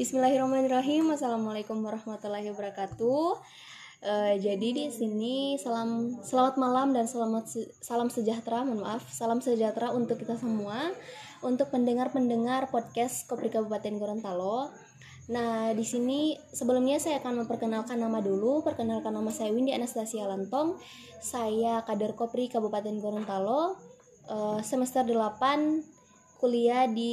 Bismillahirrahmanirrahim. Assalamualaikum warahmatullahi wabarakatuh. Uh, jadi di sini salam selamat malam dan selamat se salam sejahtera, mohon maaf, salam sejahtera untuk kita semua, untuk pendengar-pendengar podcast Kopri Kabupaten Gorontalo. Nah, di sini sebelumnya saya akan memperkenalkan nama dulu. Perkenalkan nama saya Windy Anastasia Lantong. Saya kader Kopri Kabupaten Gorontalo. Uh, semester 8 kuliah di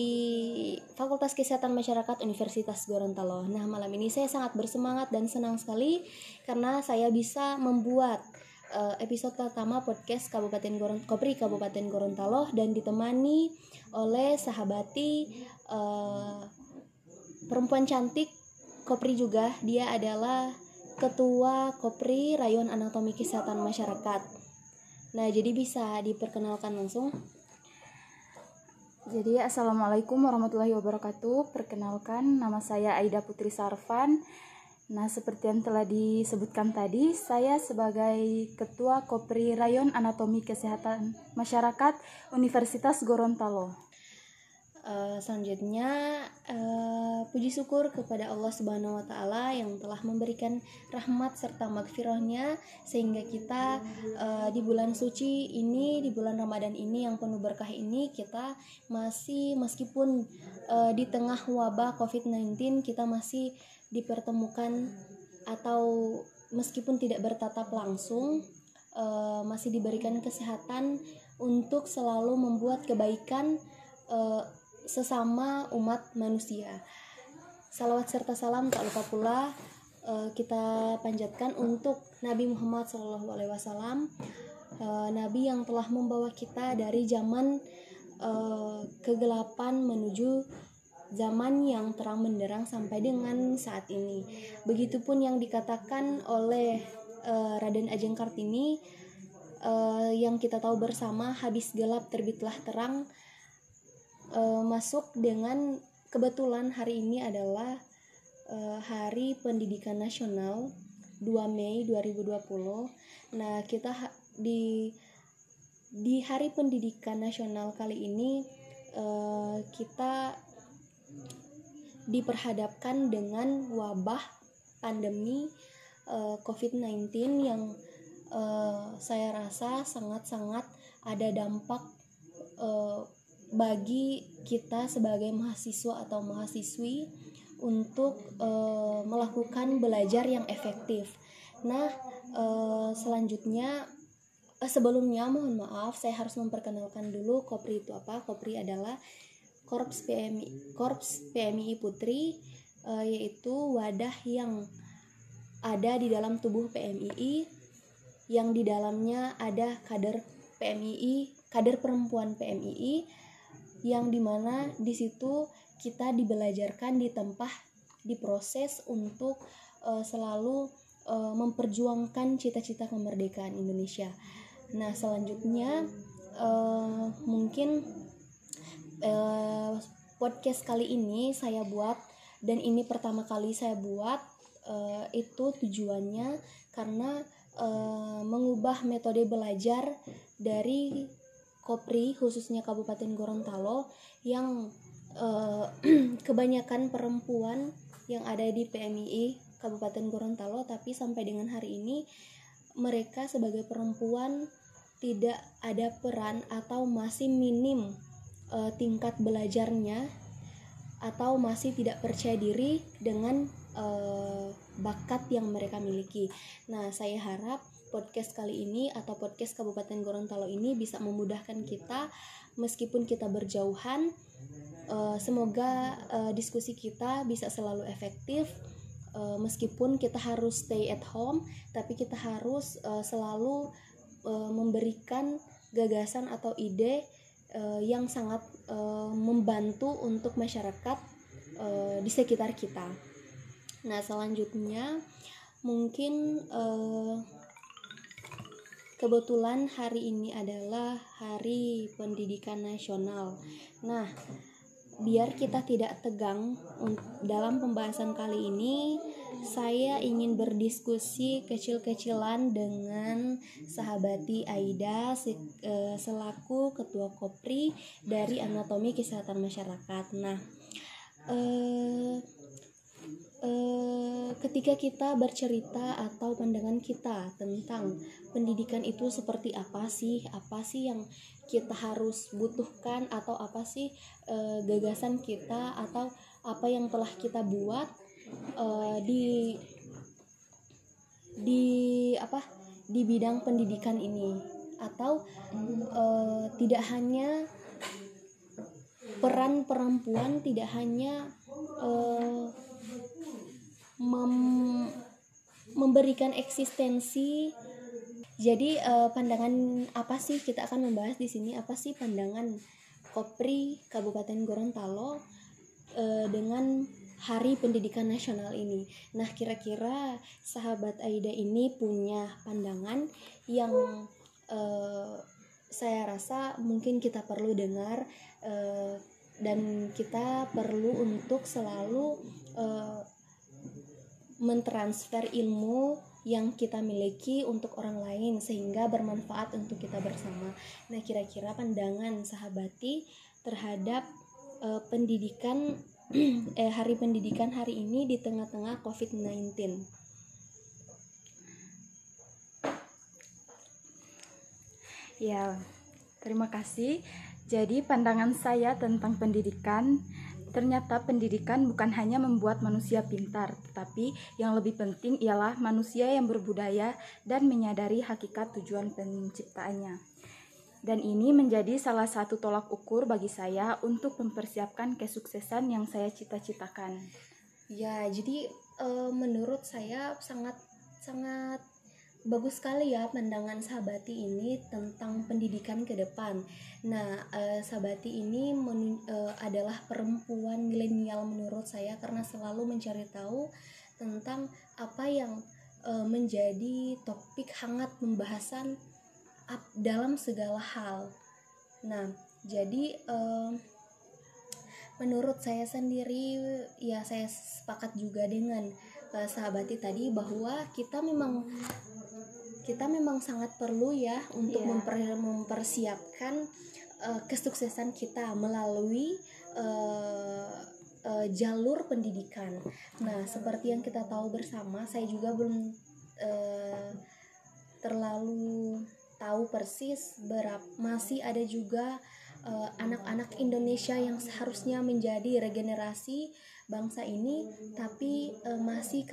Fakultas Kesehatan Masyarakat Universitas Gorontalo. Nah, malam ini saya sangat bersemangat dan senang sekali karena saya bisa membuat uh, episode pertama podcast Kabupaten Gorontalo, Kopri Kabupaten Gorontalo dan ditemani oleh sahabati uh, perempuan cantik Kopri juga. Dia adalah Ketua Kopri Rayon Anatomi Kesehatan Masyarakat. Nah, jadi bisa diperkenalkan langsung. Jadi assalamualaikum warahmatullahi wabarakatuh. Perkenalkan nama saya Aida Putri Sarvan. Nah seperti yang telah disebutkan tadi, saya sebagai Ketua Kopri Rayon Anatomi Kesehatan Masyarakat Universitas Gorontalo. Uh, selanjutnya uh, puji syukur kepada Allah Subhanahu wa taala yang telah memberikan rahmat serta magfirahnya sehingga kita uh, di bulan suci ini di bulan Ramadan ini yang penuh berkah ini kita masih meskipun uh, di tengah wabah Covid-19 kita masih dipertemukan atau meskipun tidak bertatap langsung uh, masih diberikan kesehatan untuk selalu membuat kebaikan uh, sesama umat manusia. Salawat serta salam tak lupa pula uh, kita panjatkan untuk Nabi Muhammad SAW, uh, Nabi yang telah membawa kita dari zaman uh, kegelapan menuju zaman yang terang benderang sampai dengan saat ini. Begitupun yang dikatakan oleh uh, Raden Ajeng Kartini uh, yang kita tahu bersama habis gelap terbitlah terang uh, masuk dengan kebetulan hari ini adalah uh, Hari Pendidikan Nasional 2 Mei 2020. Nah, kita di di Hari Pendidikan Nasional kali ini uh, kita diperhadapkan dengan wabah pandemi uh, COVID-19 yang uh, saya rasa sangat-sangat ada dampak uh, bagi kita sebagai mahasiswa atau mahasiswi untuk e, melakukan belajar yang efektif. Nah, e, selanjutnya e, sebelumnya mohon maaf saya harus memperkenalkan dulu Kopri itu apa? Kopri adalah Korps PMI Korps PMI Putri e, yaitu wadah yang ada di dalam tubuh PMII yang di dalamnya ada kader PMII, kader perempuan PMII yang di mana di situ kita dibelajarkan ditempah diproses untuk uh, selalu uh, memperjuangkan cita-cita kemerdekaan Indonesia. Nah selanjutnya uh, mungkin uh, podcast kali ini saya buat dan ini pertama kali saya buat uh, itu tujuannya karena uh, mengubah metode belajar dari Kopri khususnya Kabupaten Gorontalo yang uh, kebanyakan perempuan yang ada di PMII Kabupaten Gorontalo tapi sampai dengan hari ini mereka sebagai perempuan tidak ada peran atau masih minim uh, tingkat belajarnya atau masih tidak percaya diri dengan uh, bakat yang mereka miliki. Nah, saya harap podcast kali ini atau podcast Kabupaten Gorontalo ini bisa memudahkan kita meskipun kita berjauhan. Uh, semoga uh, diskusi kita bisa selalu efektif uh, meskipun kita harus stay at home, tapi kita harus selalu memberikan gagasan atau ide yang sangat membantu untuk masyarakat di sekitar kita. Nah, selanjutnya mungkin uh, Kebetulan hari ini adalah Hari Pendidikan Nasional. Nah, biar kita tidak tegang dalam pembahasan kali ini, saya ingin berdiskusi kecil-kecilan dengan sahabati Aida e, selaku Ketua Kopri dari Anatomi Kesehatan Masyarakat. Nah, eh, eh, ketika kita bercerita atau pandangan kita tentang pendidikan itu seperti apa sih? Apa sih yang kita harus butuhkan atau apa sih eh, gagasan kita atau apa yang telah kita buat eh, di di apa? Di bidang pendidikan ini? Atau tidak hanya peran perempuan tidak hanya uh, mem- memberikan eksistensi. Jadi uh, pandangan apa sih kita akan membahas di sini apa sih pandangan Kopri Kabupaten Gorontalo uh, dengan Hari Pendidikan Nasional ini. Nah, kira-kira sahabat Aida ini punya pandangan yang uh, saya rasa mungkin kita perlu dengar uh, dan kita perlu untuk selalu uh, mentransfer ilmu yang kita miliki untuk orang lain sehingga bermanfaat untuk kita bersama. Nah, kira-kira pandangan sahabati terhadap uh, pendidikan eh hari pendidikan hari ini di tengah-tengah COVID-19. Ya, terima kasih. Jadi pandangan saya tentang pendidikan Ternyata pendidikan bukan hanya membuat manusia pintar, tetapi yang lebih penting ialah manusia yang berbudaya dan menyadari hakikat tujuan penciptaannya. Dan ini menjadi salah satu tolak ukur bagi saya untuk mempersiapkan kesuksesan yang saya cita-citakan. Ya, jadi e, menurut saya sangat sangat bagus sekali ya pandangan Sahabati ini tentang pendidikan ke depan. Nah, uh, Sabati ini men, uh, adalah perempuan milenial menurut saya karena selalu mencari tahu tentang apa yang uh, menjadi topik hangat pembahasan dalam segala hal. Nah, jadi uh, menurut saya sendiri ya saya sepakat juga dengan uh, sahabati tadi bahwa kita memang kita memang sangat perlu ya untuk yeah. memper, mempersiapkan uh, kesuksesan kita melalui uh, uh, jalur pendidikan. Nah, seperti yang kita tahu bersama, saya juga belum uh, terlalu tahu persis berapa masih ada juga anak-anak uh, Indonesia yang seharusnya menjadi regenerasi bangsa ini, tapi uh, masih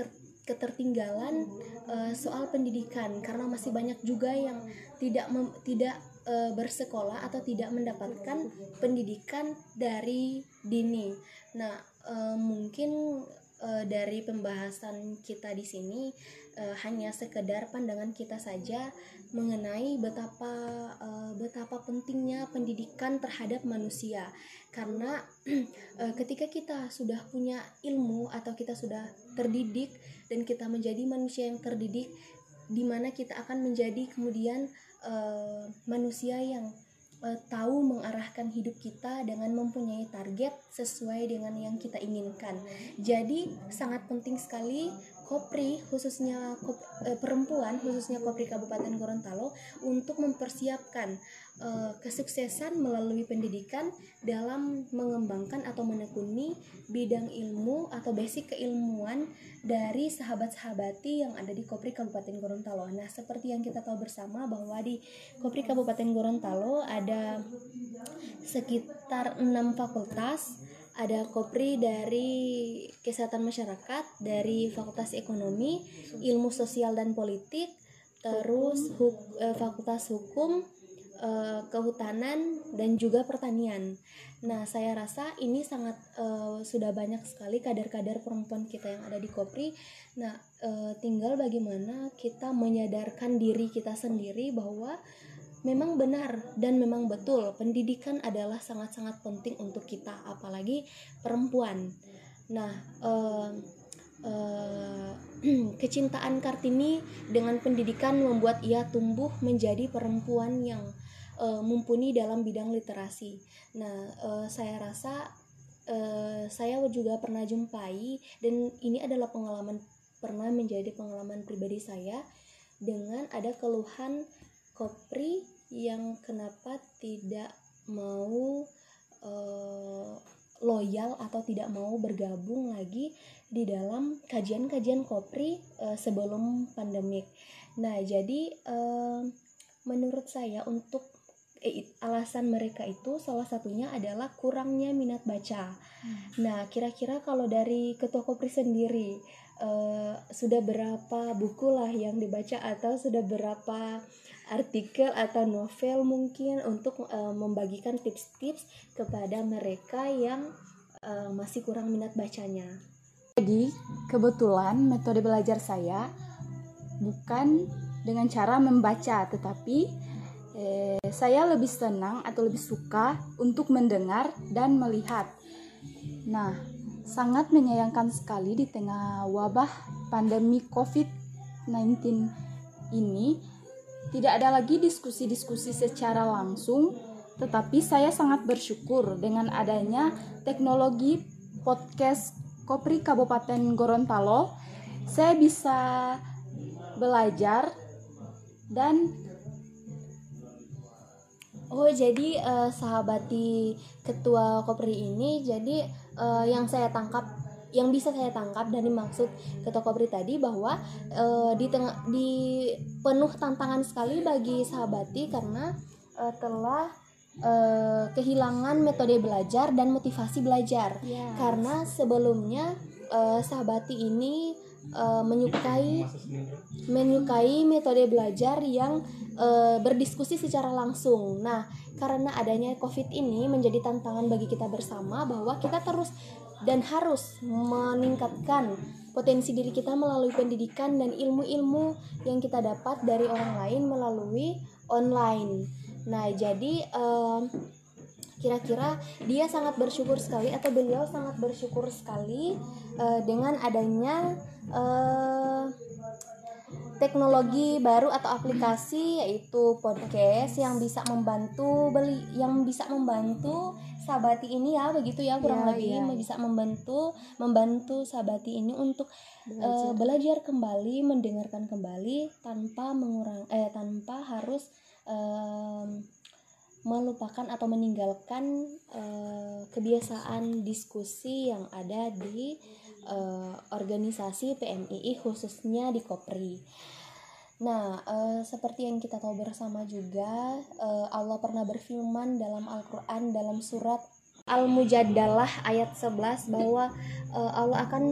ketertinggalan uh, soal pendidikan karena masih banyak juga yang tidak mem, tidak uh, bersekolah atau tidak mendapatkan pendidikan dari dini. Nah, uh, mungkin uh, dari pembahasan kita di sini uh, hanya sekedar pandangan kita saja mengenai betapa uh, betapa pentingnya pendidikan terhadap manusia karena uh, ketika kita sudah punya ilmu atau kita sudah terdidik dan kita menjadi manusia yang terdidik di mana kita akan menjadi kemudian uh, manusia yang uh, tahu mengarahkan hidup kita dengan mempunyai target sesuai dengan yang kita inginkan. Jadi sangat penting sekali Kopri khususnya kop, eh, perempuan khususnya Kopri Kabupaten Gorontalo untuk mempersiapkan eh, kesuksesan melalui pendidikan dalam mengembangkan atau menekuni bidang ilmu atau basic keilmuan dari sahabat-sahabati yang ada di Kopri Kabupaten Gorontalo. Nah, seperti yang kita tahu bersama bahwa di Kopri Kabupaten Gorontalo ada sekitar enam fakultas ada kopri dari kesehatan masyarakat dari fakultas ekonomi ilmu sosial dan politik terus huk, eh, fakultas hukum eh, kehutanan dan juga pertanian. Nah saya rasa ini sangat eh, sudah banyak sekali kader-kader perempuan kita yang ada di kopri. Nah eh, tinggal bagaimana kita menyadarkan diri kita sendiri bahwa memang benar dan memang betul pendidikan adalah sangat-sangat penting untuk kita apalagi perempuan. Nah uh, uh, kecintaan Kartini dengan pendidikan membuat ia tumbuh menjadi perempuan yang uh, mumpuni dalam bidang literasi nah uh, saya rasa uh, saya juga pernah jumpai dan ini adalah pengalaman pernah menjadi pengalaman pribadi saya dengan ada keluhan kopri yang kenapa tidak mau uh, loyal atau tidak mau bergabung lagi di dalam kajian-kajian kopri uh, sebelum pandemik. Nah, jadi uh, menurut saya untuk eh, alasan mereka itu salah satunya adalah kurangnya minat baca. Hmm. Nah, kira-kira kalau dari ketua kopri sendiri uh, sudah berapa buku lah yang dibaca atau sudah berapa artikel atau novel mungkin untuk uh, membagikan tips-tips kepada mereka yang uh, masih kurang minat bacanya. Jadi, kebetulan metode belajar saya bukan dengan cara membaca, tetapi eh, saya lebih senang atau lebih suka untuk mendengar dan melihat. Nah, sangat menyayangkan sekali di tengah wabah pandemi COVID-19 ini tidak ada lagi diskusi-diskusi secara langsung, tetapi saya sangat bersyukur dengan adanya teknologi podcast Kopri Kabupaten Gorontalo, saya bisa belajar dan Oh jadi uh, sahabati ketua Kopri ini jadi uh, yang saya tangkap yang bisa saya tangkap dari maksud ketua Kopri tadi bahwa uh, di tengah di penuh tantangan sekali bagi sahabati karena uh, telah uh, kehilangan metode belajar dan motivasi belajar yeah. karena sebelumnya uh, sahabati ini uh, menyukai menyukai metode belajar yang uh, berdiskusi secara langsung. Nah, karena adanya COVID ini menjadi tantangan bagi kita bersama bahwa kita terus dan harus meningkatkan potensi diri kita melalui pendidikan dan ilmu-ilmu yang kita dapat dari orang lain melalui online. Nah, jadi kira-kira dia sangat bersyukur sekali atau beliau sangat bersyukur sekali uh, dengan adanya uh, teknologi baru atau aplikasi yaitu podcast yang bisa membantu beli yang bisa membantu sabati ini ya begitu ya kurang ya, lebih ya. bisa membantu membantu sabati ini untuk belajar. Uh, belajar kembali mendengarkan kembali tanpa mengurang eh tanpa harus um, melupakan atau meninggalkan uh, kebiasaan diskusi yang ada di uh, organisasi PMII khususnya di Kopri. Nah, uh, seperti yang kita tahu bersama juga, uh, Allah pernah berfirman dalam Al-Qur'an dalam surat Al-Mujadalah ayat 11 bahwa uh, Allah akan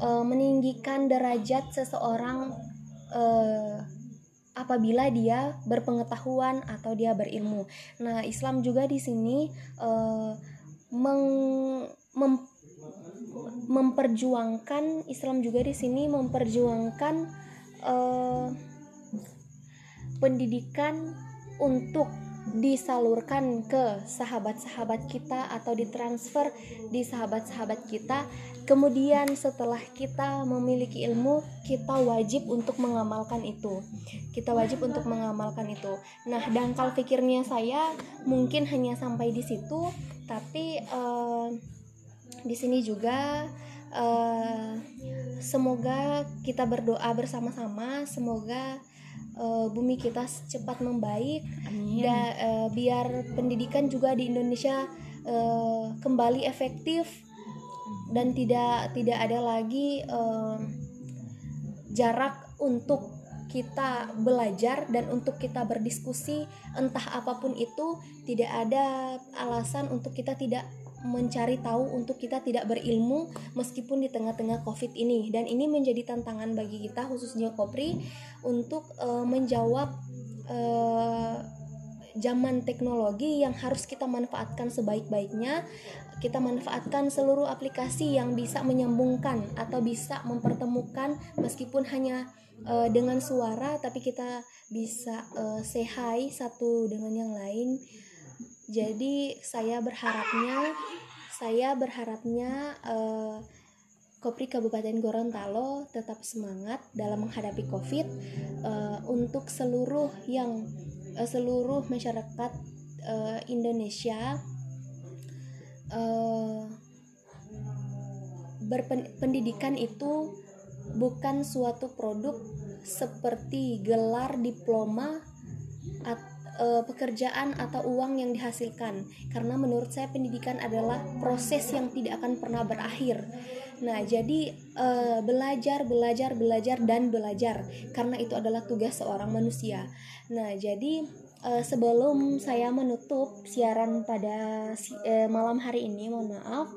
uh, meninggikan derajat seseorang apabila dia berpengetahuan atau dia berilmu. Nah, Islam juga di sini uh, meng, mem, memperjuangkan Islam juga di sini memperjuangkan uh, pendidikan untuk disalurkan ke sahabat-sahabat kita atau ditransfer di sahabat-sahabat kita kemudian setelah kita memiliki ilmu kita wajib untuk mengamalkan itu. Kita wajib untuk mengamalkan itu. Nah dangkal pikirnya saya mungkin hanya sampai di situ tapi uh, di sini juga uh, semoga kita berdoa bersama-sama semoga uh, bumi kita cepat membaik dan uh, biar pendidikan juga di Indonesia uh, kembali efektif dan tidak tidak ada lagi uh, jarak untuk kita belajar dan untuk kita berdiskusi entah apa pun itu tidak ada alasan untuk kita tidak mencari tahu untuk kita tidak berilmu meskipun di tengah-tengah Covid ini. Dan ini menjadi tantangan bagi kita khususnya Kopri untuk uh, menjawab uh, zaman teknologi yang harus kita manfaatkan sebaik-baiknya kita manfaatkan seluruh aplikasi yang bisa menyambungkan atau bisa mempertemukan meskipun hanya uh, dengan suara tapi kita bisa uh, say hi satu dengan yang lain. Jadi saya berharapnya saya berharapnya uh, Kopri Kabupaten Gorontalo tetap semangat dalam menghadapi COVID uh, untuk seluruh yang uh, seluruh masyarakat uh, Indonesia uh, berpendidikan itu bukan suatu produk seperti gelar diploma uh, pekerjaan atau uang yang dihasilkan. Karena menurut saya pendidikan adalah proses yang tidak akan pernah berakhir. Nah jadi uh, belajar belajar belajar dan belajar. Karena itu adalah tugas seorang manusia. Nah jadi uh, sebelum saya menutup siaran pada uh, malam hari ini mohon maaf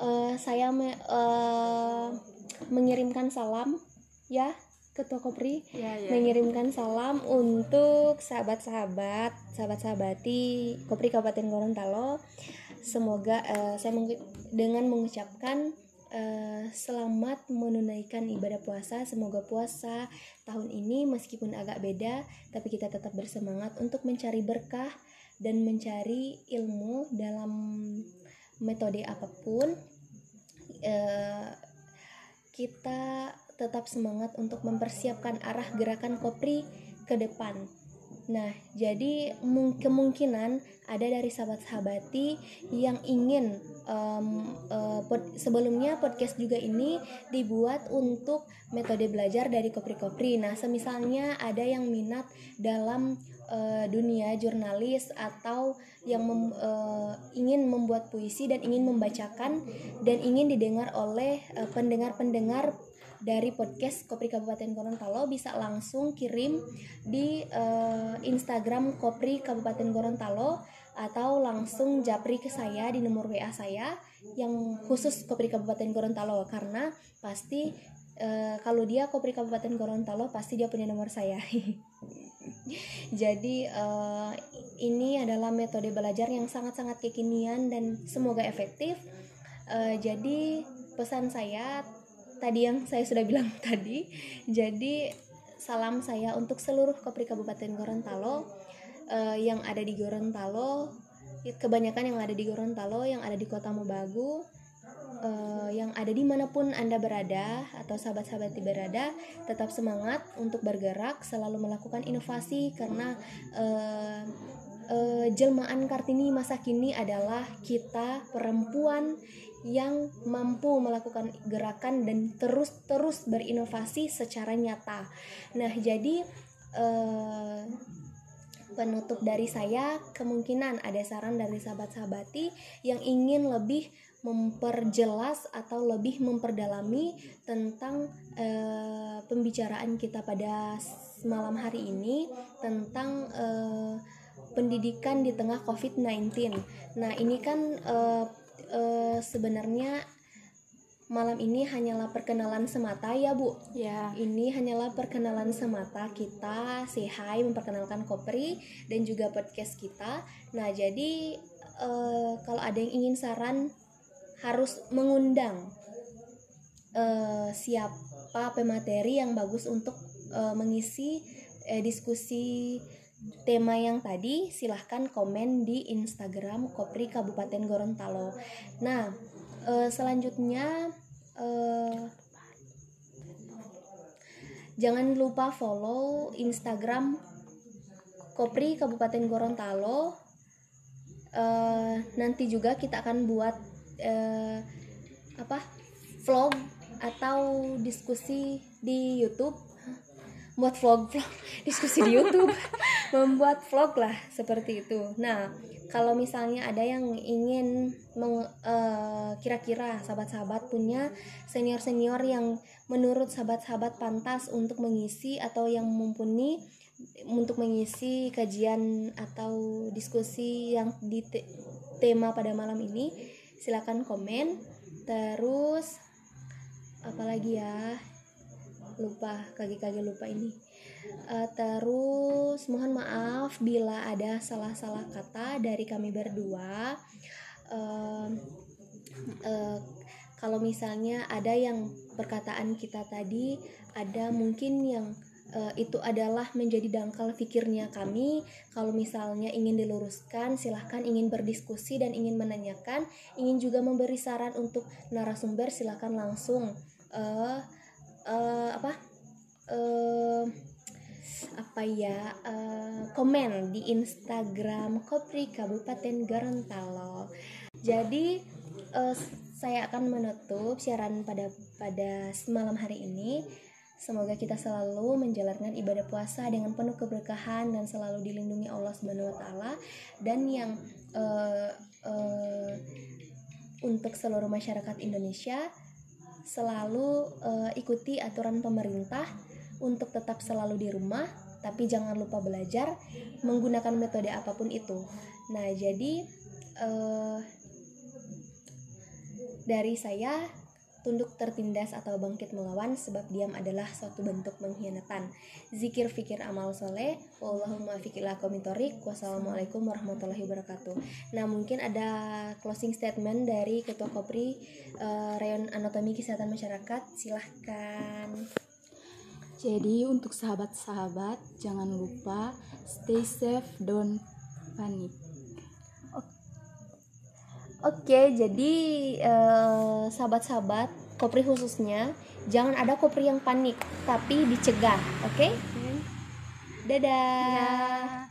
uh, saya me, uh, mengirimkan salam ya Ketua Kopri ya, ya, mengirimkan salam untuk sahabat-sahabat, sahabat-sahabati Kopri Kabupaten Gorontalo. Semoga uh, saya meng dengan mengucapkan uh, selamat menunaikan ibadah puasa. Semoga puasa tahun ini meskipun agak beda, tapi kita tetap bersemangat untuk mencari berkah dan mencari ilmu dalam metode apa pun. Uh, kita tetap semangat untuk mempersiapkan arah gerakan Kopri ke depan. Nah, jadi kemungkinan ada dari sahabat-sahabati yang ingin um, uh, pod sebelumnya podcast juga ini dibuat untuk metode belajar dari kopri-kopri. Nah, semisalnya ada yang minat dalam uh, dunia jurnalis atau yang mem, uh, ingin membuat puisi dan ingin membacakan dan ingin didengar oleh pendengar-pendengar dari podcast Kopri Kabupaten Gorontalo bisa langsung kirim di uh, Instagram Kopri Kabupaten Gorontalo atau langsung japri ke saya di nomor WA saya yang khusus Kopri Kabupaten Gorontalo karena pasti uh, kalau dia Kopri Kabupaten Gorontalo pasti dia punya nomor saya. Jadi uh, ini adalah metode belajar yang sangat-sangat kekinian dan semoga efektif. Uh, jadi pesan saya tadi yang saya sudah bilang tadi. Jadi salam saya untuk seluruh Kopri Kabupaten Gorontalo uh, yang ada di Gorontalo, kebanyakan yang ada di Gorontalo, yang ada di Kota Mobagu, uh, yang ada di mana pun anda berada atau sahabat-sahabat berada, tetap semangat untuk bergerak, selalu melakukan inovasi karena uh, uh, jelmaan Kartini masa kini adalah kita perempuan yang mampu melakukan gerakan dan terus-terus berinovasi secara nyata. Nah, jadi eh, penutup dari saya kemungkinan ada saran dari sahabat-sahabati yang ingin lebih memperjelas atau lebih memperdalami tentang eh, pembicaraan kita pada malam hari ini tentang eh, pendidikan di tengah COVID-19. Nah, ini kan eh, uh, sebenarnya malam ini hanyalah perkenalan semata ya Bu. Ya. Ini hanyalah perkenalan semata kita hi memperkenalkan Kopri dan juga podcast kita. Nah jadi uh, kalau ada yang ingin saran harus mengundang uh, siapa pemateri yang bagus untuk uh, mengisi uh, diskusi tema yang tadi silahkan komen di Instagram Kopri Kabupaten Gorontalo. Nah, e, selanjutnya e, jangan lupa follow Instagram Kopri Kabupaten Gorontalo. E, nanti juga kita akan buat apa vlog atau diskusi di YouTube buat vlog vlog. Diskusi di YouTube. Membuat vlog lah seperti itu. Nah kalau misalnya ada yang ingin uh, kira-kira sahabat-sahabat punya senior-senior yang menurut sahabat-sahabat pantas untuk mengisi atau yang mumpuni untuk mengisi kajian atau diskusi yang di te tema pada malam ini silakan komen. Terus apalagi ya lupa kaki-kaki lupa ini. Uh, terus mohon maaf bila ada salah-salah kata dari kami berdua. Uh, uh, kalau misalnya ada yang perkataan kita tadi ada mungkin yang uh, itu adalah menjadi dangkal pikirnya kami. Kalau misalnya ingin diluruskan, silahkan ingin berdiskusi dan ingin menanyakan, ingin juga memberi saran untuk narasumber, silahkan langsung uh, uh, apa uh, apa ya uh, komen di Instagram Kopri Kabupaten Gorontalo. Jadi uh, saya akan menutup siaran pada pada malam hari ini. Semoga kita selalu menjalankan ibadah puasa dengan penuh keberkahan dan selalu dilindungi Allah Subhanahu wa taala dan yang uh, uh, untuk seluruh masyarakat Indonesia selalu uh, ikuti aturan pemerintah untuk tetap selalu di rumah tapi jangan lupa belajar menggunakan metode apa pun itu. Nah, jadi uh, dari saya tunduk tertindas atau bangkit melawan sebab diam adalah suatu bentuk pengkhianatan. Zikir fikir amal soleh. Wallahumma fikilah komitorik. Wassalamualaikum warahmatullahi wabarakatuh. Nah mungkin ada closing statement dari Ketua Kopri uh, Rayon Anatomi Kesehatan Masyarakat. Silahkan. Jadi untuk sahabat-sahabat jangan lupa stay safe, don't panic. Oke, jadi eh, sahabat-sahabat, kopri khususnya jangan ada kopri yang panik, tapi dicegah, oke? Dadah. Dadah.